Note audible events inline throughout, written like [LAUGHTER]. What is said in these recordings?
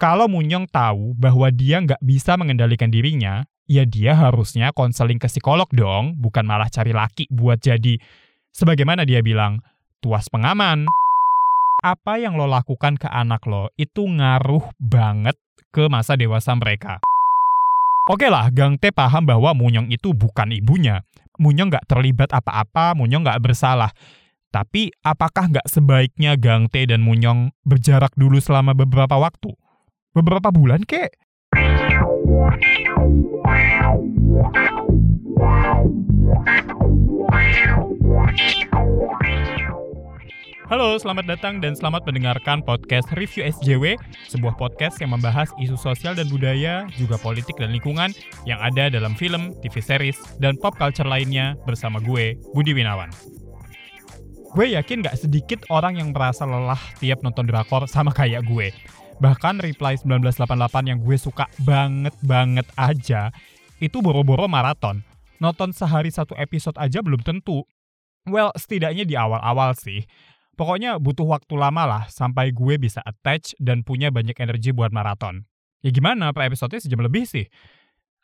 Kalau Munyong tahu bahwa dia nggak bisa mengendalikan dirinya, ya dia harusnya konseling ke psikolog dong, bukan malah cari laki buat jadi, sebagaimana dia bilang, tuas pengaman. Apa yang lo lakukan ke anak lo itu ngaruh banget ke masa dewasa mereka. Oke lah, Gang T paham bahwa Munyong itu bukan ibunya. Munyong nggak terlibat apa-apa, Munyong nggak bersalah. Tapi apakah nggak sebaiknya Gang T dan Munyong berjarak dulu selama beberapa waktu? Beberapa bulan kek. Halo, selamat datang dan selamat mendengarkan podcast Review SJW, sebuah podcast yang membahas isu sosial dan budaya, juga politik dan lingkungan yang ada dalam film, TV series, dan pop culture lainnya bersama gue, Budi Winawan. Gue yakin gak sedikit orang yang merasa lelah tiap nonton drakor sama kayak gue. Bahkan Reply 1988 yang gue suka banget-banget aja, itu boro-boro maraton. Nonton sehari satu episode aja belum tentu. Well, setidaknya di awal-awal sih. Pokoknya butuh waktu lama lah sampai gue bisa attach dan punya banyak energi buat maraton. Ya gimana, per episode sejam lebih sih.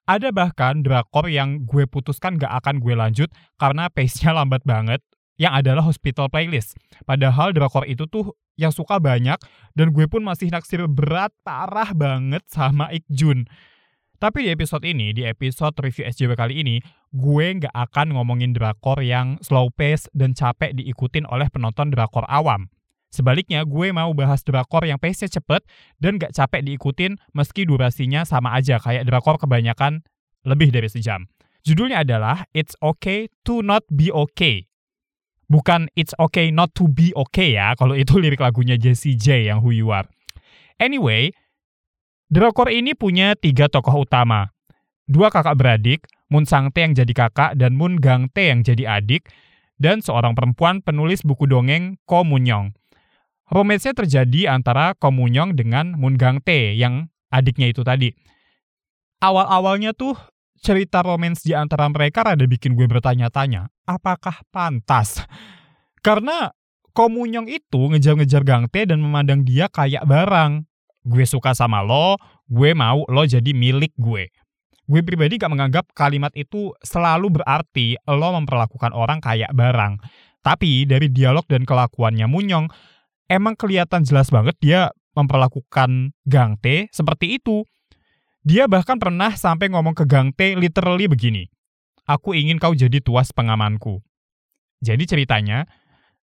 Ada bahkan drakor yang gue putuskan gak akan gue lanjut karena pace-nya [LAUGHS] lambat banget, yang adalah Hospital Playlist. Padahal drakor itu tuh yang suka banyak dan gue pun masih naksir berat parah banget sama Ikjun. Tapi di episode ini, di episode review SJW kali ini, gue nggak akan ngomongin drakor yang slow pace dan capek diikutin oleh penonton drakor awam. Sebaliknya, gue mau bahas drakor yang pace-nya cepet dan gak capek diikutin meski durasinya sama aja kayak drakor kebanyakan lebih dari sejam. Judulnya adalah It's Okay to Not Be Okay Bukan It's Okay Not to Be Okay ya, kalau itu lirik lagunya Jessie J yang Who You Are. Anyway, drakor ini punya tiga tokoh utama. Dua kakak beradik, Moon Sang Tae yang jadi kakak dan Moon Gang Tae yang jadi adik, dan seorang perempuan penulis buku dongeng Ko Moon Young. Romance-nya terjadi antara Ko Moon Young dengan Moon Gang Tae yang adiknya itu tadi. Awal-awalnya tuh cerita romans di antara mereka rada bikin gue bertanya-tanya, apakah pantas? Karena Komunyong itu ngejar-ngejar Gangte dan memandang dia kayak barang. Gue suka sama lo, gue mau lo jadi milik gue. Gue pribadi gak menganggap kalimat itu selalu berarti lo memperlakukan orang kayak barang. Tapi dari dialog dan kelakuannya Munyong, emang kelihatan jelas banget dia memperlakukan Gangte seperti itu. Dia bahkan pernah sampai ngomong ke Gang T literally begini, Aku ingin kau jadi tuas pengamanku. Jadi ceritanya,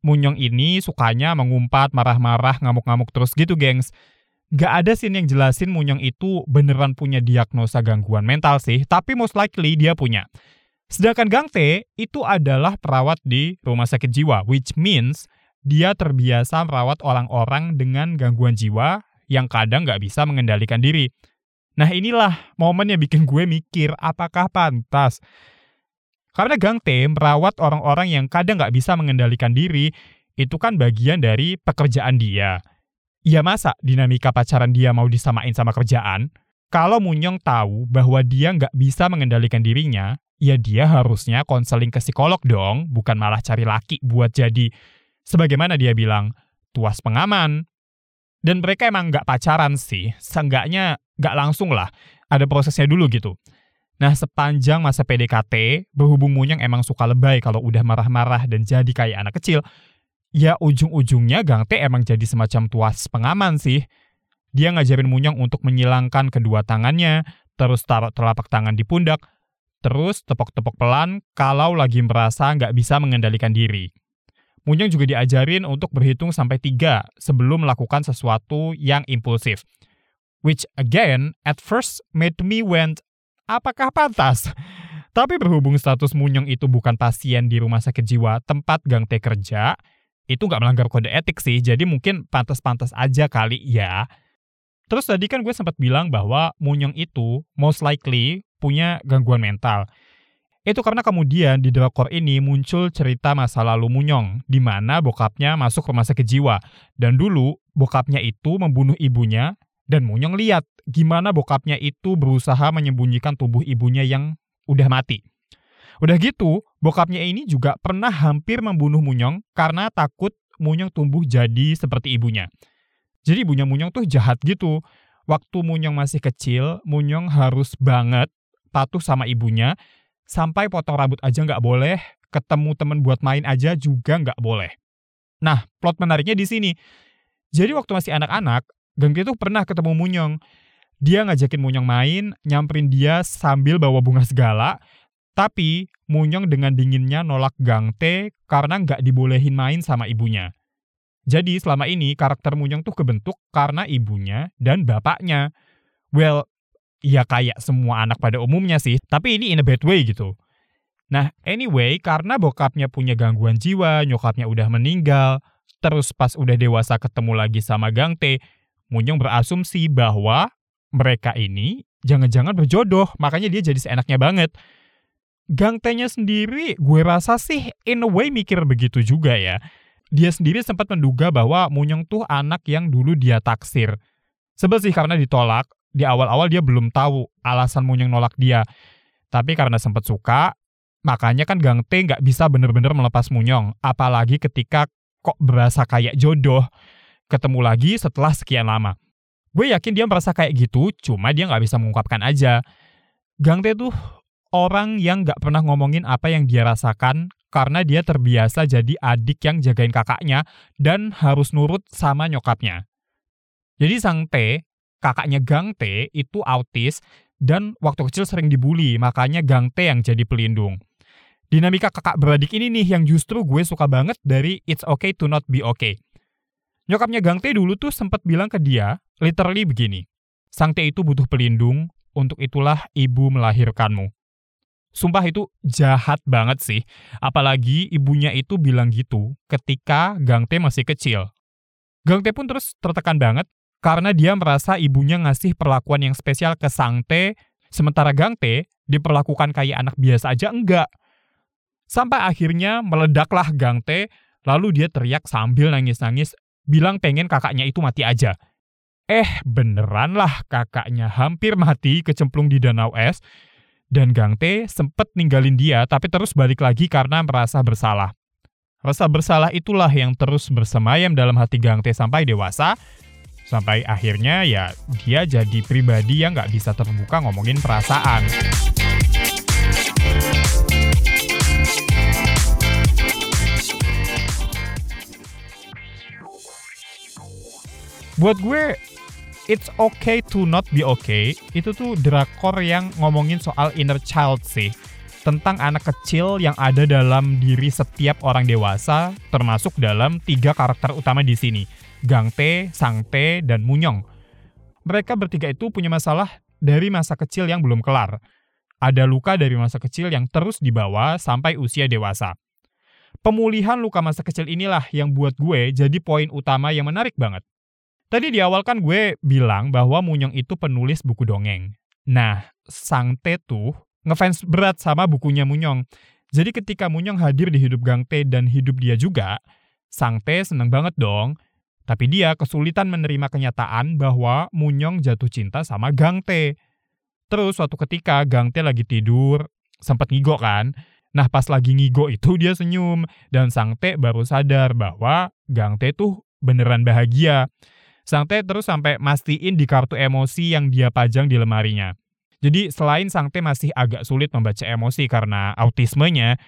Munyong ini sukanya mengumpat, marah-marah, ngamuk-ngamuk terus gitu, gengs. Gak ada scene yang jelasin Munyong itu beneran punya diagnosa gangguan mental sih, tapi most likely dia punya. Sedangkan Gang T itu adalah perawat di rumah sakit jiwa, which means dia terbiasa merawat orang-orang dengan gangguan jiwa yang kadang gak bisa mengendalikan diri. Nah inilah momen yang bikin gue mikir apakah pantas. Karena Gang T merawat orang-orang yang kadang nggak bisa mengendalikan diri, itu kan bagian dari pekerjaan dia. Ya masa dinamika pacaran dia mau disamain sama kerjaan? Kalau Munyong tahu bahwa dia nggak bisa mengendalikan dirinya, ya dia harusnya konseling ke psikolog dong, bukan malah cari laki buat jadi, sebagaimana dia bilang, tuas pengaman. Dan mereka emang nggak pacaran sih, seenggaknya nggak langsung lah, ada prosesnya dulu gitu. Nah, sepanjang masa PDKT, berhubung Munyang emang suka lebay kalau udah marah-marah dan jadi kayak anak kecil, ya ujung-ujungnya Gang T emang jadi semacam tuas pengaman sih. Dia ngajarin Munyang untuk menyilangkan kedua tangannya, terus taruh telapak tangan di pundak, terus tepok-tepok pelan kalau lagi merasa nggak bisa mengendalikan diri. Munyang juga diajarin untuk berhitung sampai tiga sebelum melakukan sesuatu yang impulsif. Which again, at first made me went, apakah pantas? [LAUGHS] Tapi berhubung status Munyong itu bukan pasien di rumah sakit jiwa tempat Gang T kerja, itu nggak melanggar kode etik sih, jadi mungkin pantas-pantas aja kali ya. Terus tadi kan gue sempat bilang bahwa Munyong itu most likely punya gangguan mental. Itu karena kemudian di drakor ini muncul cerita masa lalu Munyong, di mana bokapnya masuk rumah sakit jiwa. Dan dulu, bokapnya itu membunuh ibunya dan Munyong lihat gimana bokapnya itu berusaha menyembunyikan tubuh ibunya yang udah mati. Udah gitu, bokapnya ini juga pernah hampir membunuh Munyong karena takut Munyong tumbuh jadi seperti ibunya. Jadi ibunya Munyong tuh jahat gitu. waktu Munyong masih kecil, Munyong harus banget patuh sama ibunya, sampai potong rambut aja nggak boleh, ketemu temen buat main aja juga nggak boleh. Nah, plot menariknya di sini. Jadi waktu masih anak-anak, Gangte tuh pernah ketemu Munyong. Dia ngajakin Munyong main, nyamperin dia sambil bawa bunga segala, tapi Munyong dengan dinginnya nolak Gangte karena nggak dibolehin main sama ibunya. Jadi selama ini karakter Munyong tuh kebentuk karena ibunya dan bapaknya. Well, ya kayak semua anak pada umumnya sih, tapi ini in a bad way gitu. Nah, anyway, karena bokapnya punya gangguan jiwa, nyokapnya udah meninggal, terus pas udah dewasa ketemu lagi sama Gangte, Munyong berasumsi bahwa mereka ini jangan-jangan berjodoh, makanya dia jadi seenaknya banget. Gangtenya sendiri, gue rasa sih in a way mikir begitu juga ya dia sendiri sempat menduga bahwa Munyong tuh anak yang dulu dia taksir. Sebel sih karena ditolak, di awal-awal dia belum tahu alasan Munyong nolak dia. Tapi karena sempat suka, makanya kan Gang T nggak bisa bener-bener melepas Munyong. Apalagi ketika kok berasa kayak jodoh, ketemu lagi setelah sekian lama. Gue yakin dia merasa kayak gitu, cuma dia nggak bisa mengungkapkan aja. Gang T tuh orang yang nggak pernah ngomongin apa yang dia rasakan karena dia terbiasa jadi adik yang jagain kakaknya dan harus nurut sama nyokapnya. Jadi Sang T, kakaknya Gang T itu autis dan waktu kecil sering dibully, makanya Gang T yang jadi pelindung. Dinamika kakak beradik ini nih yang justru gue suka banget dari It's Okay to Not Be Okay. Nyokapnya Gang T dulu tuh sempat bilang ke dia, literally begini, Sang T itu butuh pelindung, untuk itulah ibu melahirkanmu. Sumpah itu jahat banget sih. Apalagi ibunya itu bilang gitu ketika Gang T masih kecil. Gang T pun terus tertekan banget karena dia merasa ibunya ngasih perlakuan yang spesial ke Sang T, sementara Gang T diperlakukan kayak anak biasa aja enggak. Sampai akhirnya meledaklah Gang T, lalu dia teriak sambil nangis-nangis, bilang pengen kakaknya itu mati aja. Eh, beneran lah kakaknya hampir mati kecemplung di danau es, dan Gang T sempat ninggalin dia tapi terus balik lagi karena merasa bersalah. Rasa bersalah itulah yang terus bersemayam dalam hati Gang T sampai dewasa, sampai akhirnya ya dia jadi pribadi yang nggak bisa terbuka ngomongin perasaan. Buat gue, It's Okay to Not Be Okay itu tuh drakor yang ngomongin soal inner child sih. Tentang anak kecil yang ada dalam diri setiap orang dewasa, termasuk dalam tiga karakter utama di sini, Gang T, Sang T, dan Munyong. Mereka bertiga itu punya masalah dari masa kecil yang belum kelar. Ada luka dari masa kecil yang terus dibawa sampai usia dewasa. Pemulihan luka masa kecil inilah yang buat gue jadi poin utama yang menarik banget. Tadi di awal kan gue bilang bahwa Munyong itu penulis buku dongeng. Nah, Sang T tuh ngefans berat sama bukunya Munyong. Jadi ketika Munyong hadir di hidup Gang T dan hidup dia juga, Sang T seneng banget dong. Tapi dia kesulitan menerima kenyataan bahwa Munyong jatuh cinta sama Gang T. Terus suatu ketika Gang T lagi tidur, sempat ngigo kan. Nah pas lagi ngigo itu dia senyum, dan Sang T baru sadar bahwa Gang T tuh beneran bahagia. Sang T terus sampai mastiin di kartu emosi yang dia pajang di lemarinya. Jadi selain Sang T masih agak sulit membaca emosi karena autismenya,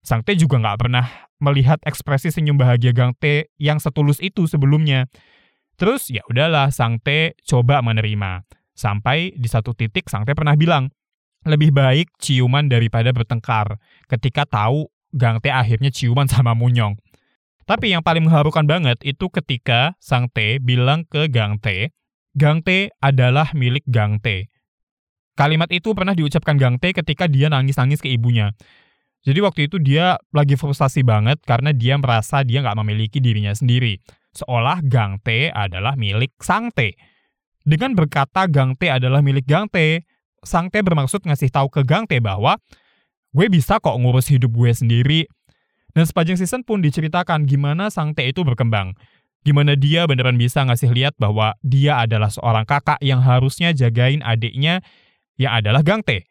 Sang T juga nggak pernah melihat ekspresi senyum bahagia Gang T yang setulus itu sebelumnya. Terus ya udahlah Sang T coba menerima. Sampai di satu titik Sang T pernah bilang, lebih baik ciuman daripada bertengkar ketika tahu Gang T akhirnya ciuman [LAUGHS] sama Munyong. Tapi yang paling mengharukan banget itu ketika Sang T bilang ke Gang T, Gang T adalah milik Gang T. Kalimat itu pernah diucapkan Gang T ketika dia nangis-nangis ke ibunya. Jadi waktu itu dia lagi frustasi banget karena dia merasa dia nggak memiliki dirinya sendiri. Seolah Gang T adalah milik Sang T. Dengan berkata Gang T adalah milik Gang T, Sang T bermaksud ngasih tahu ke Gang T bahwa gue bisa kok ngurus hidup gue sendiri, dan sepanjang season pun diceritakan gimana Sang T itu berkembang. Gimana dia beneran bisa ngasih lihat bahwa dia adalah seorang kakak yang harusnya jagain adiknya yang adalah Gang T.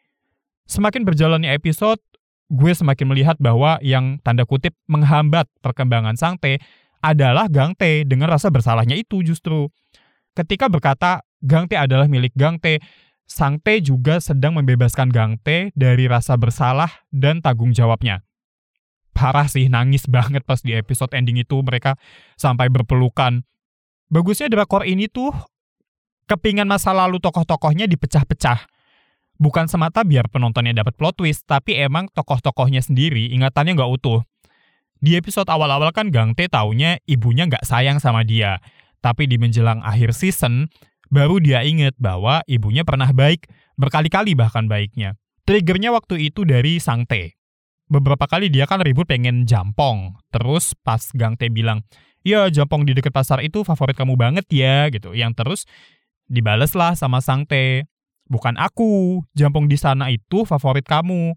Semakin berjalannya episode, gue semakin melihat bahwa yang tanda kutip menghambat perkembangan Sang T adalah Gang T dengan rasa bersalahnya itu justru. Ketika berkata, Gang Tae adalah milik Gang Tae. Sang Tae juga sedang membebaskan Gang Tae dari rasa bersalah dan tanggung jawabnya. Parah sih, nangis [LAUGHS] banget pas di episode ending itu mereka sampai berpelukan. Bagusnya drakor ini tuh kepingan masa lalu tokoh-tokohnya dipecah-pecah. Bukan semata biar penontonnya dapat plot twist, tapi emang tokoh-tokohnya sendiri ingatannya nggak utuh. Di episode awal-awal kan Gang Tae taunya ibunya nggak sayang sama dia. Tapi di menjelang akhir season, baru dia inget bahwa ibunya pernah baik, berkali-kali bahkan baiknya. Triggernya waktu itu dari Sang Tae. Beberapa kali dia kan ribut pengen jampong. Terus pas Gang Tae bilang, ya jampong di dekat pasar itu favorit kamu banget ya, gitu. Yang terus dibales lah sama Sang Tae. Bukan aku, jampong di sana itu favorit kamu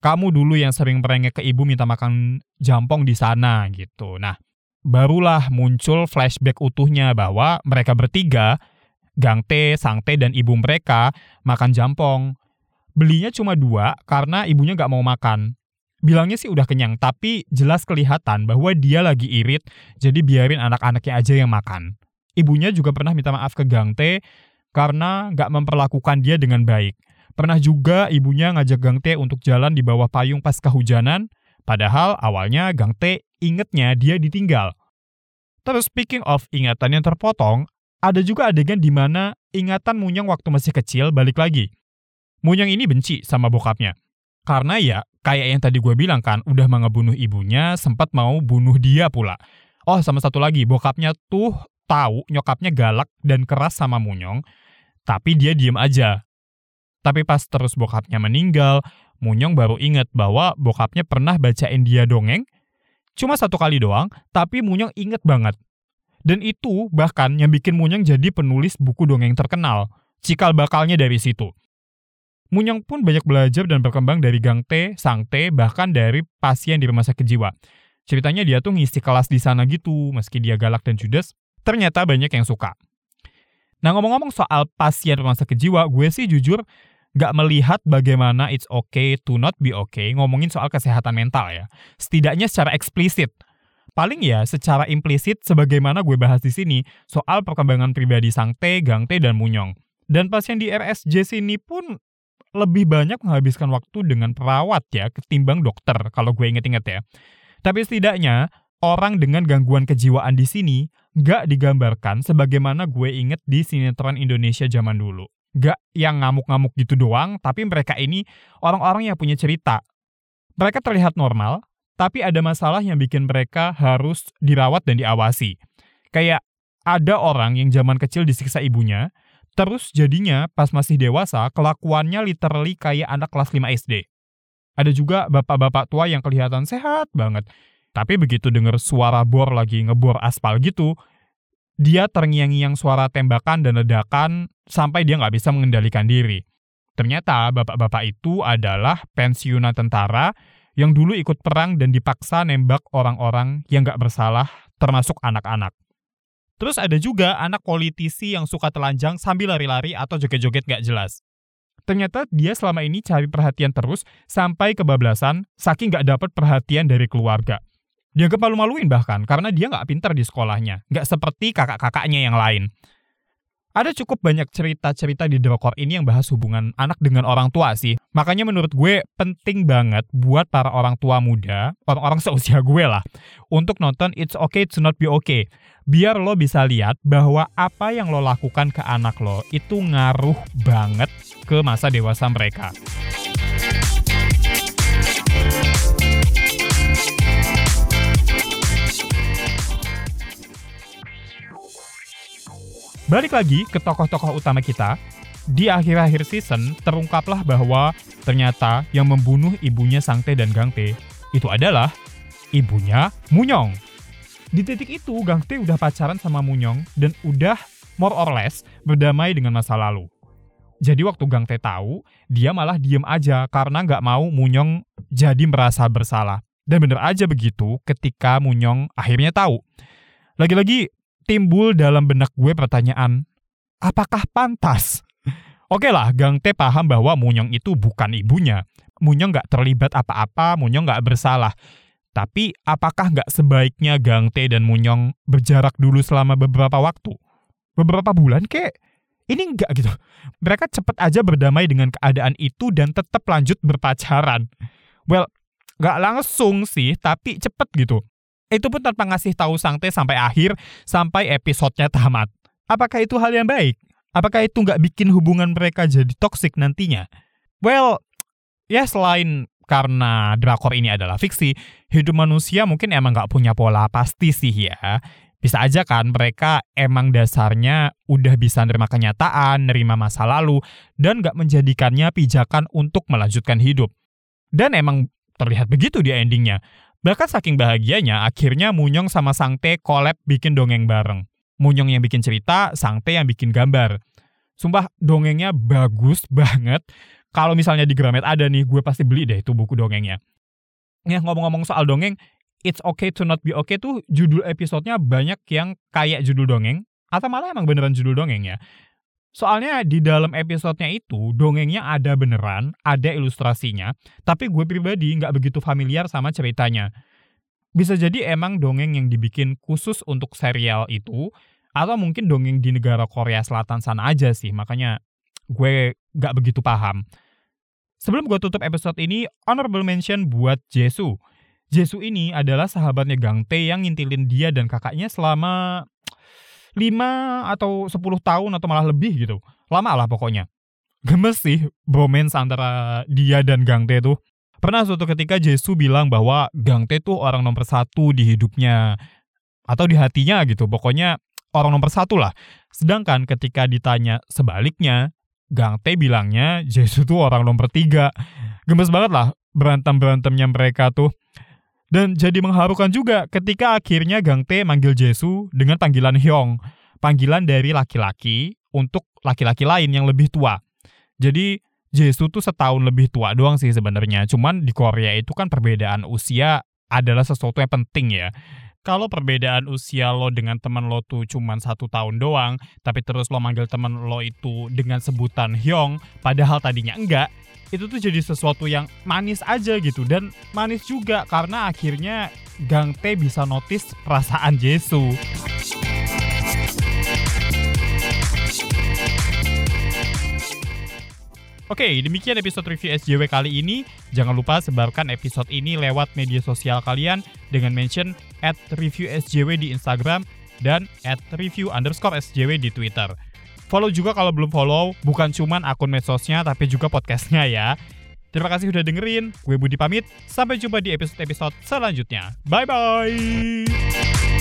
kamu dulu yang sering merengek ke ibu minta makan jampong di sana gitu. Nah, barulah muncul flashback utuhnya bahwa mereka bertiga, Gang T, Sang T, dan ibu mereka makan jampong. Belinya cuma dua karena ibunya gak mau makan. Bilangnya sih udah kenyang, tapi jelas kelihatan bahwa dia lagi irit, jadi biarin anak-anaknya aja yang makan. Ibunya juga pernah minta maaf ke Gang T karena gak memperlakukan dia dengan baik. Pernah juga ibunya ngajak Gang Tae untuk jalan di bawah payung pas kehujanan, padahal awalnya Gang Tae ingetnya dia ditinggal. Terus speaking of ingatan yang terpotong, ada juga adegan di mana ingatan Munyang waktu masih kecil balik lagi. Munyang ini benci sama bokapnya. Karena ya, kayak yang tadi gue bilang kan, udah mau ngebunuh ibunya, sempat mau bunuh dia pula. Oh, sama satu lagi, bokapnya tuh tahu nyokapnya galak dan keras sama Munyong, tapi dia diem aja. Tapi pas terus bokapnya meninggal, Munyong baru inget bahwa bokapnya pernah bacain dia dongeng. Cuma satu kali doang, tapi Munyong inget banget. Dan itu bahkan yang bikin Munyong jadi penulis buku dongeng terkenal. Cikal bakalnya dari situ. Munyong pun banyak belajar dan berkembang dari Gang T, Sang T, bahkan dari pasien di rumah sakit jiwa. Ceritanya dia tuh ngisi kelas di sana gitu, meski dia galak dan judes, ternyata banyak yang suka. Nah ngomong-ngomong soal pasien rumah sakit jiwa, gue sih jujur gak melihat bagaimana it's okay to not be okay ngomongin soal kesehatan mental ya. Setidaknya secara eksplisit. Paling ya secara implisit sebagaimana gue bahas di sini soal perkembangan pribadi Sang T, Gang T, dan Munyong. Dan pasien di RSJ sini pun lebih banyak menghabiskan waktu dengan perawat ya ketimbang dokter kalau gue inget-inget ya. Tapi setidaknya orang dengan gangguan kejiwaan di sini gak digambarkan sebagaimana gue inget di sinetron Indonesia zaman dulu gak yang ngamuk-ngamuk gitu doang, tapi mereka ini orang-orang yang punya cerita. Mereka terlihat normal, tapi ada masalah yang bikin mereka harus dirawat dan diawasi. Kayak ada orang yang zaman kecil disiksa ibunya, terus jadinya pas masih dewasa kelakuannya literally kayak anak kelas 5 SD. Ada juga bapak-bapak tua yang kelihatan sehat banget, tapi begitu denger suara bor lagi ngebor aspal gitu, dia terngiang-ngiang suara tembakan dan ledakan sampai dia nggak bisa mengendalikan diri. Ternyata bapak-bapak itu adalah pensiunan tentara yang dulu ikut perang dan dipaksa nembak orang-orang yang nggak bersalah, termasuk anak-anak. Terus ada juga anak politisi yang suka telanjang sambil lari-lari atau joget-joget nggak jelas. Ternyata dia selama ini cari perhatian terus sampai kebablasan saking nggak dapat perhatian dari keluarga. Dia malu-maluin bahkan, karena dia nggak pintar di sekolahnya. Nggak seperti kakak-kakaknya yang lain. Ada cukup banyak cerita-cerita di Drakor ini yang bahas hubungan anak dengan orang tua sih. Makanya menurut gue penting banget buat para orang tua muda, orang-orang [LAUGHS] seusia gue lah, untuk nonton It's Okay to Not Be Okay. Biar lo bisa lihat bahwa apa yang lo lakukan ke anak lo itu ngaruh banget ke masa dewasa mereka. Balik lagi ke tokoh-tokoh utama kita, di akhir-akhir season terungkaplah bahwa ternyata yang membunuh ibunya Sangte dan Gangte itu adalah ibunya Munyong. Di titik itu Gangte udah pacaran sama Munyong dan udah more or less berdamai dengan masa lalu. Jadi waktu Gangte tahu, dia malah diem aja karena nggak mau Munyong jadi merasa bersalah. Dan bener aja begitu ketika Munyong akhirnya tahu. Lagi-lagi timbul dalam benak gue pertanyaan, apakah pantas? Oke lah, Gang T paham bahwa Munyong itu bukan ibunya. Munyong nggak terlibat apa-apa, Munyong nggak bersalah. Tapi apakah nggak sebaiknya Gang T dan Munyong berjarak dulu selama beberapa waktu? Beberapa bulan kek? Ini enggak gitu. Mereka cepet aja berdamai dengan keadaan itu dan tetap lanjut berpacaran. Well, nggak langsung sih, tapi cepet gitu. Itu pun tanpa ngasih tahu Sangte sampai akhir, sampai episodenya tamat. Apakah itu hal yang baik? Apakah itu nggak bikin hubungan mereka jadi toksik nantinya? Well, ya selain karena drakor ini adalah fiksi, hidup manusia mungkin emang nggak punya pola pasti sih ya. Bisa aja kan mereka emang dasarnya udah bisa nerima kenyataan, nerima masa lalu, dan nggak menjadikannya pijakan untuk melanjutkan hidup. Dan emang terlihat begitu di endingnya. Bahkan saking bahagianya, akhirnya Munyong sama Sangte collab bikin dongeng bareng. Munyong yang bikin cerita, Sangte yang bikin gambar. Sumpah dongengnya bagus banget kalau misalnya di Gramet ada nih, gue pasti beli deh itu buku dongengnya. Ya ngomong-ngomong soal dongeng, It's Okay to Not Be Okay tuh judul episodenya banyak yang kayak judul dongeng, atau malah emang beneran judul dongeng ya. Soalnya di dalam episodenya itu, dongengnya ada beneran, ada ilustrasinya, tapi gue pribadi nggak begitu familiar sama ceritanya. Bisa jadi emang dongeng yang dibikin khusus untuk serial itu, atau mungkin dongeng di negara Korea Selatan sana aja sih, makanya gue gak begitu paham. Sebelum gue tutup episode ini, honorable mention buat Jesu. Jesu ini adalah sahabatnya Gang Tae yang ngintilin dia dan kakaknya selama 5 atau 10 tahun atau malah lebih gitu. Lama lah pokoknya. Gemes sih bromance antara dia dan Gang Tae tuh. Pernah suatu ketika Jesu bilang bahwa Gang Tae tuh orang nomor satu di hidupnya. Atau di hatinya gitu. Pokoknya orang nomor satu lah. Sedangkan ketika ditanya sebaliknya, Gang Tae bilangnya Jesu tuh orang nomor tiga. Gemes banget lah berantem-berantemnya mereka tuh. Dan jadi mengharukan juga ketika akhirnya Gang Tae manggil Jesu dengan panggilan Hyong. Panggilan dari laki-laki untuk laki-laki lain yang lebih tua. Jadi Jesu tuh setahun lebih tua doang sih sebenarnya. Cuman di Korea itu kan perbedaan usia adalah sesuatu yang penting ya kalau perbedaan usia lo dengan teman lo tuh cuman satu tahun doang, tapi terus lo manggil teman lo itu dengan sebutan Hyong, padahal tadinya enggak, itu tuh jadi sesuatu yang manis aja gitu dan manis juga karena akhirnya Gang Tae bisa notice perasaan Jesu. Oke, demikian episode review SJW kali ini. Jangan lupa sebarkan episode ini lewat media sosial kalian dengan mention at review SJW di Instagram dan at review underscore SJW di Twitter. Follow juga kalau belum follow, bukan cuman akun medsosnya tapi juga podcastnya ya. Terima kasih udah dengerin, gue Budi pamit, sampai jumpa di episode-episode selanjutnya. Bye-bye!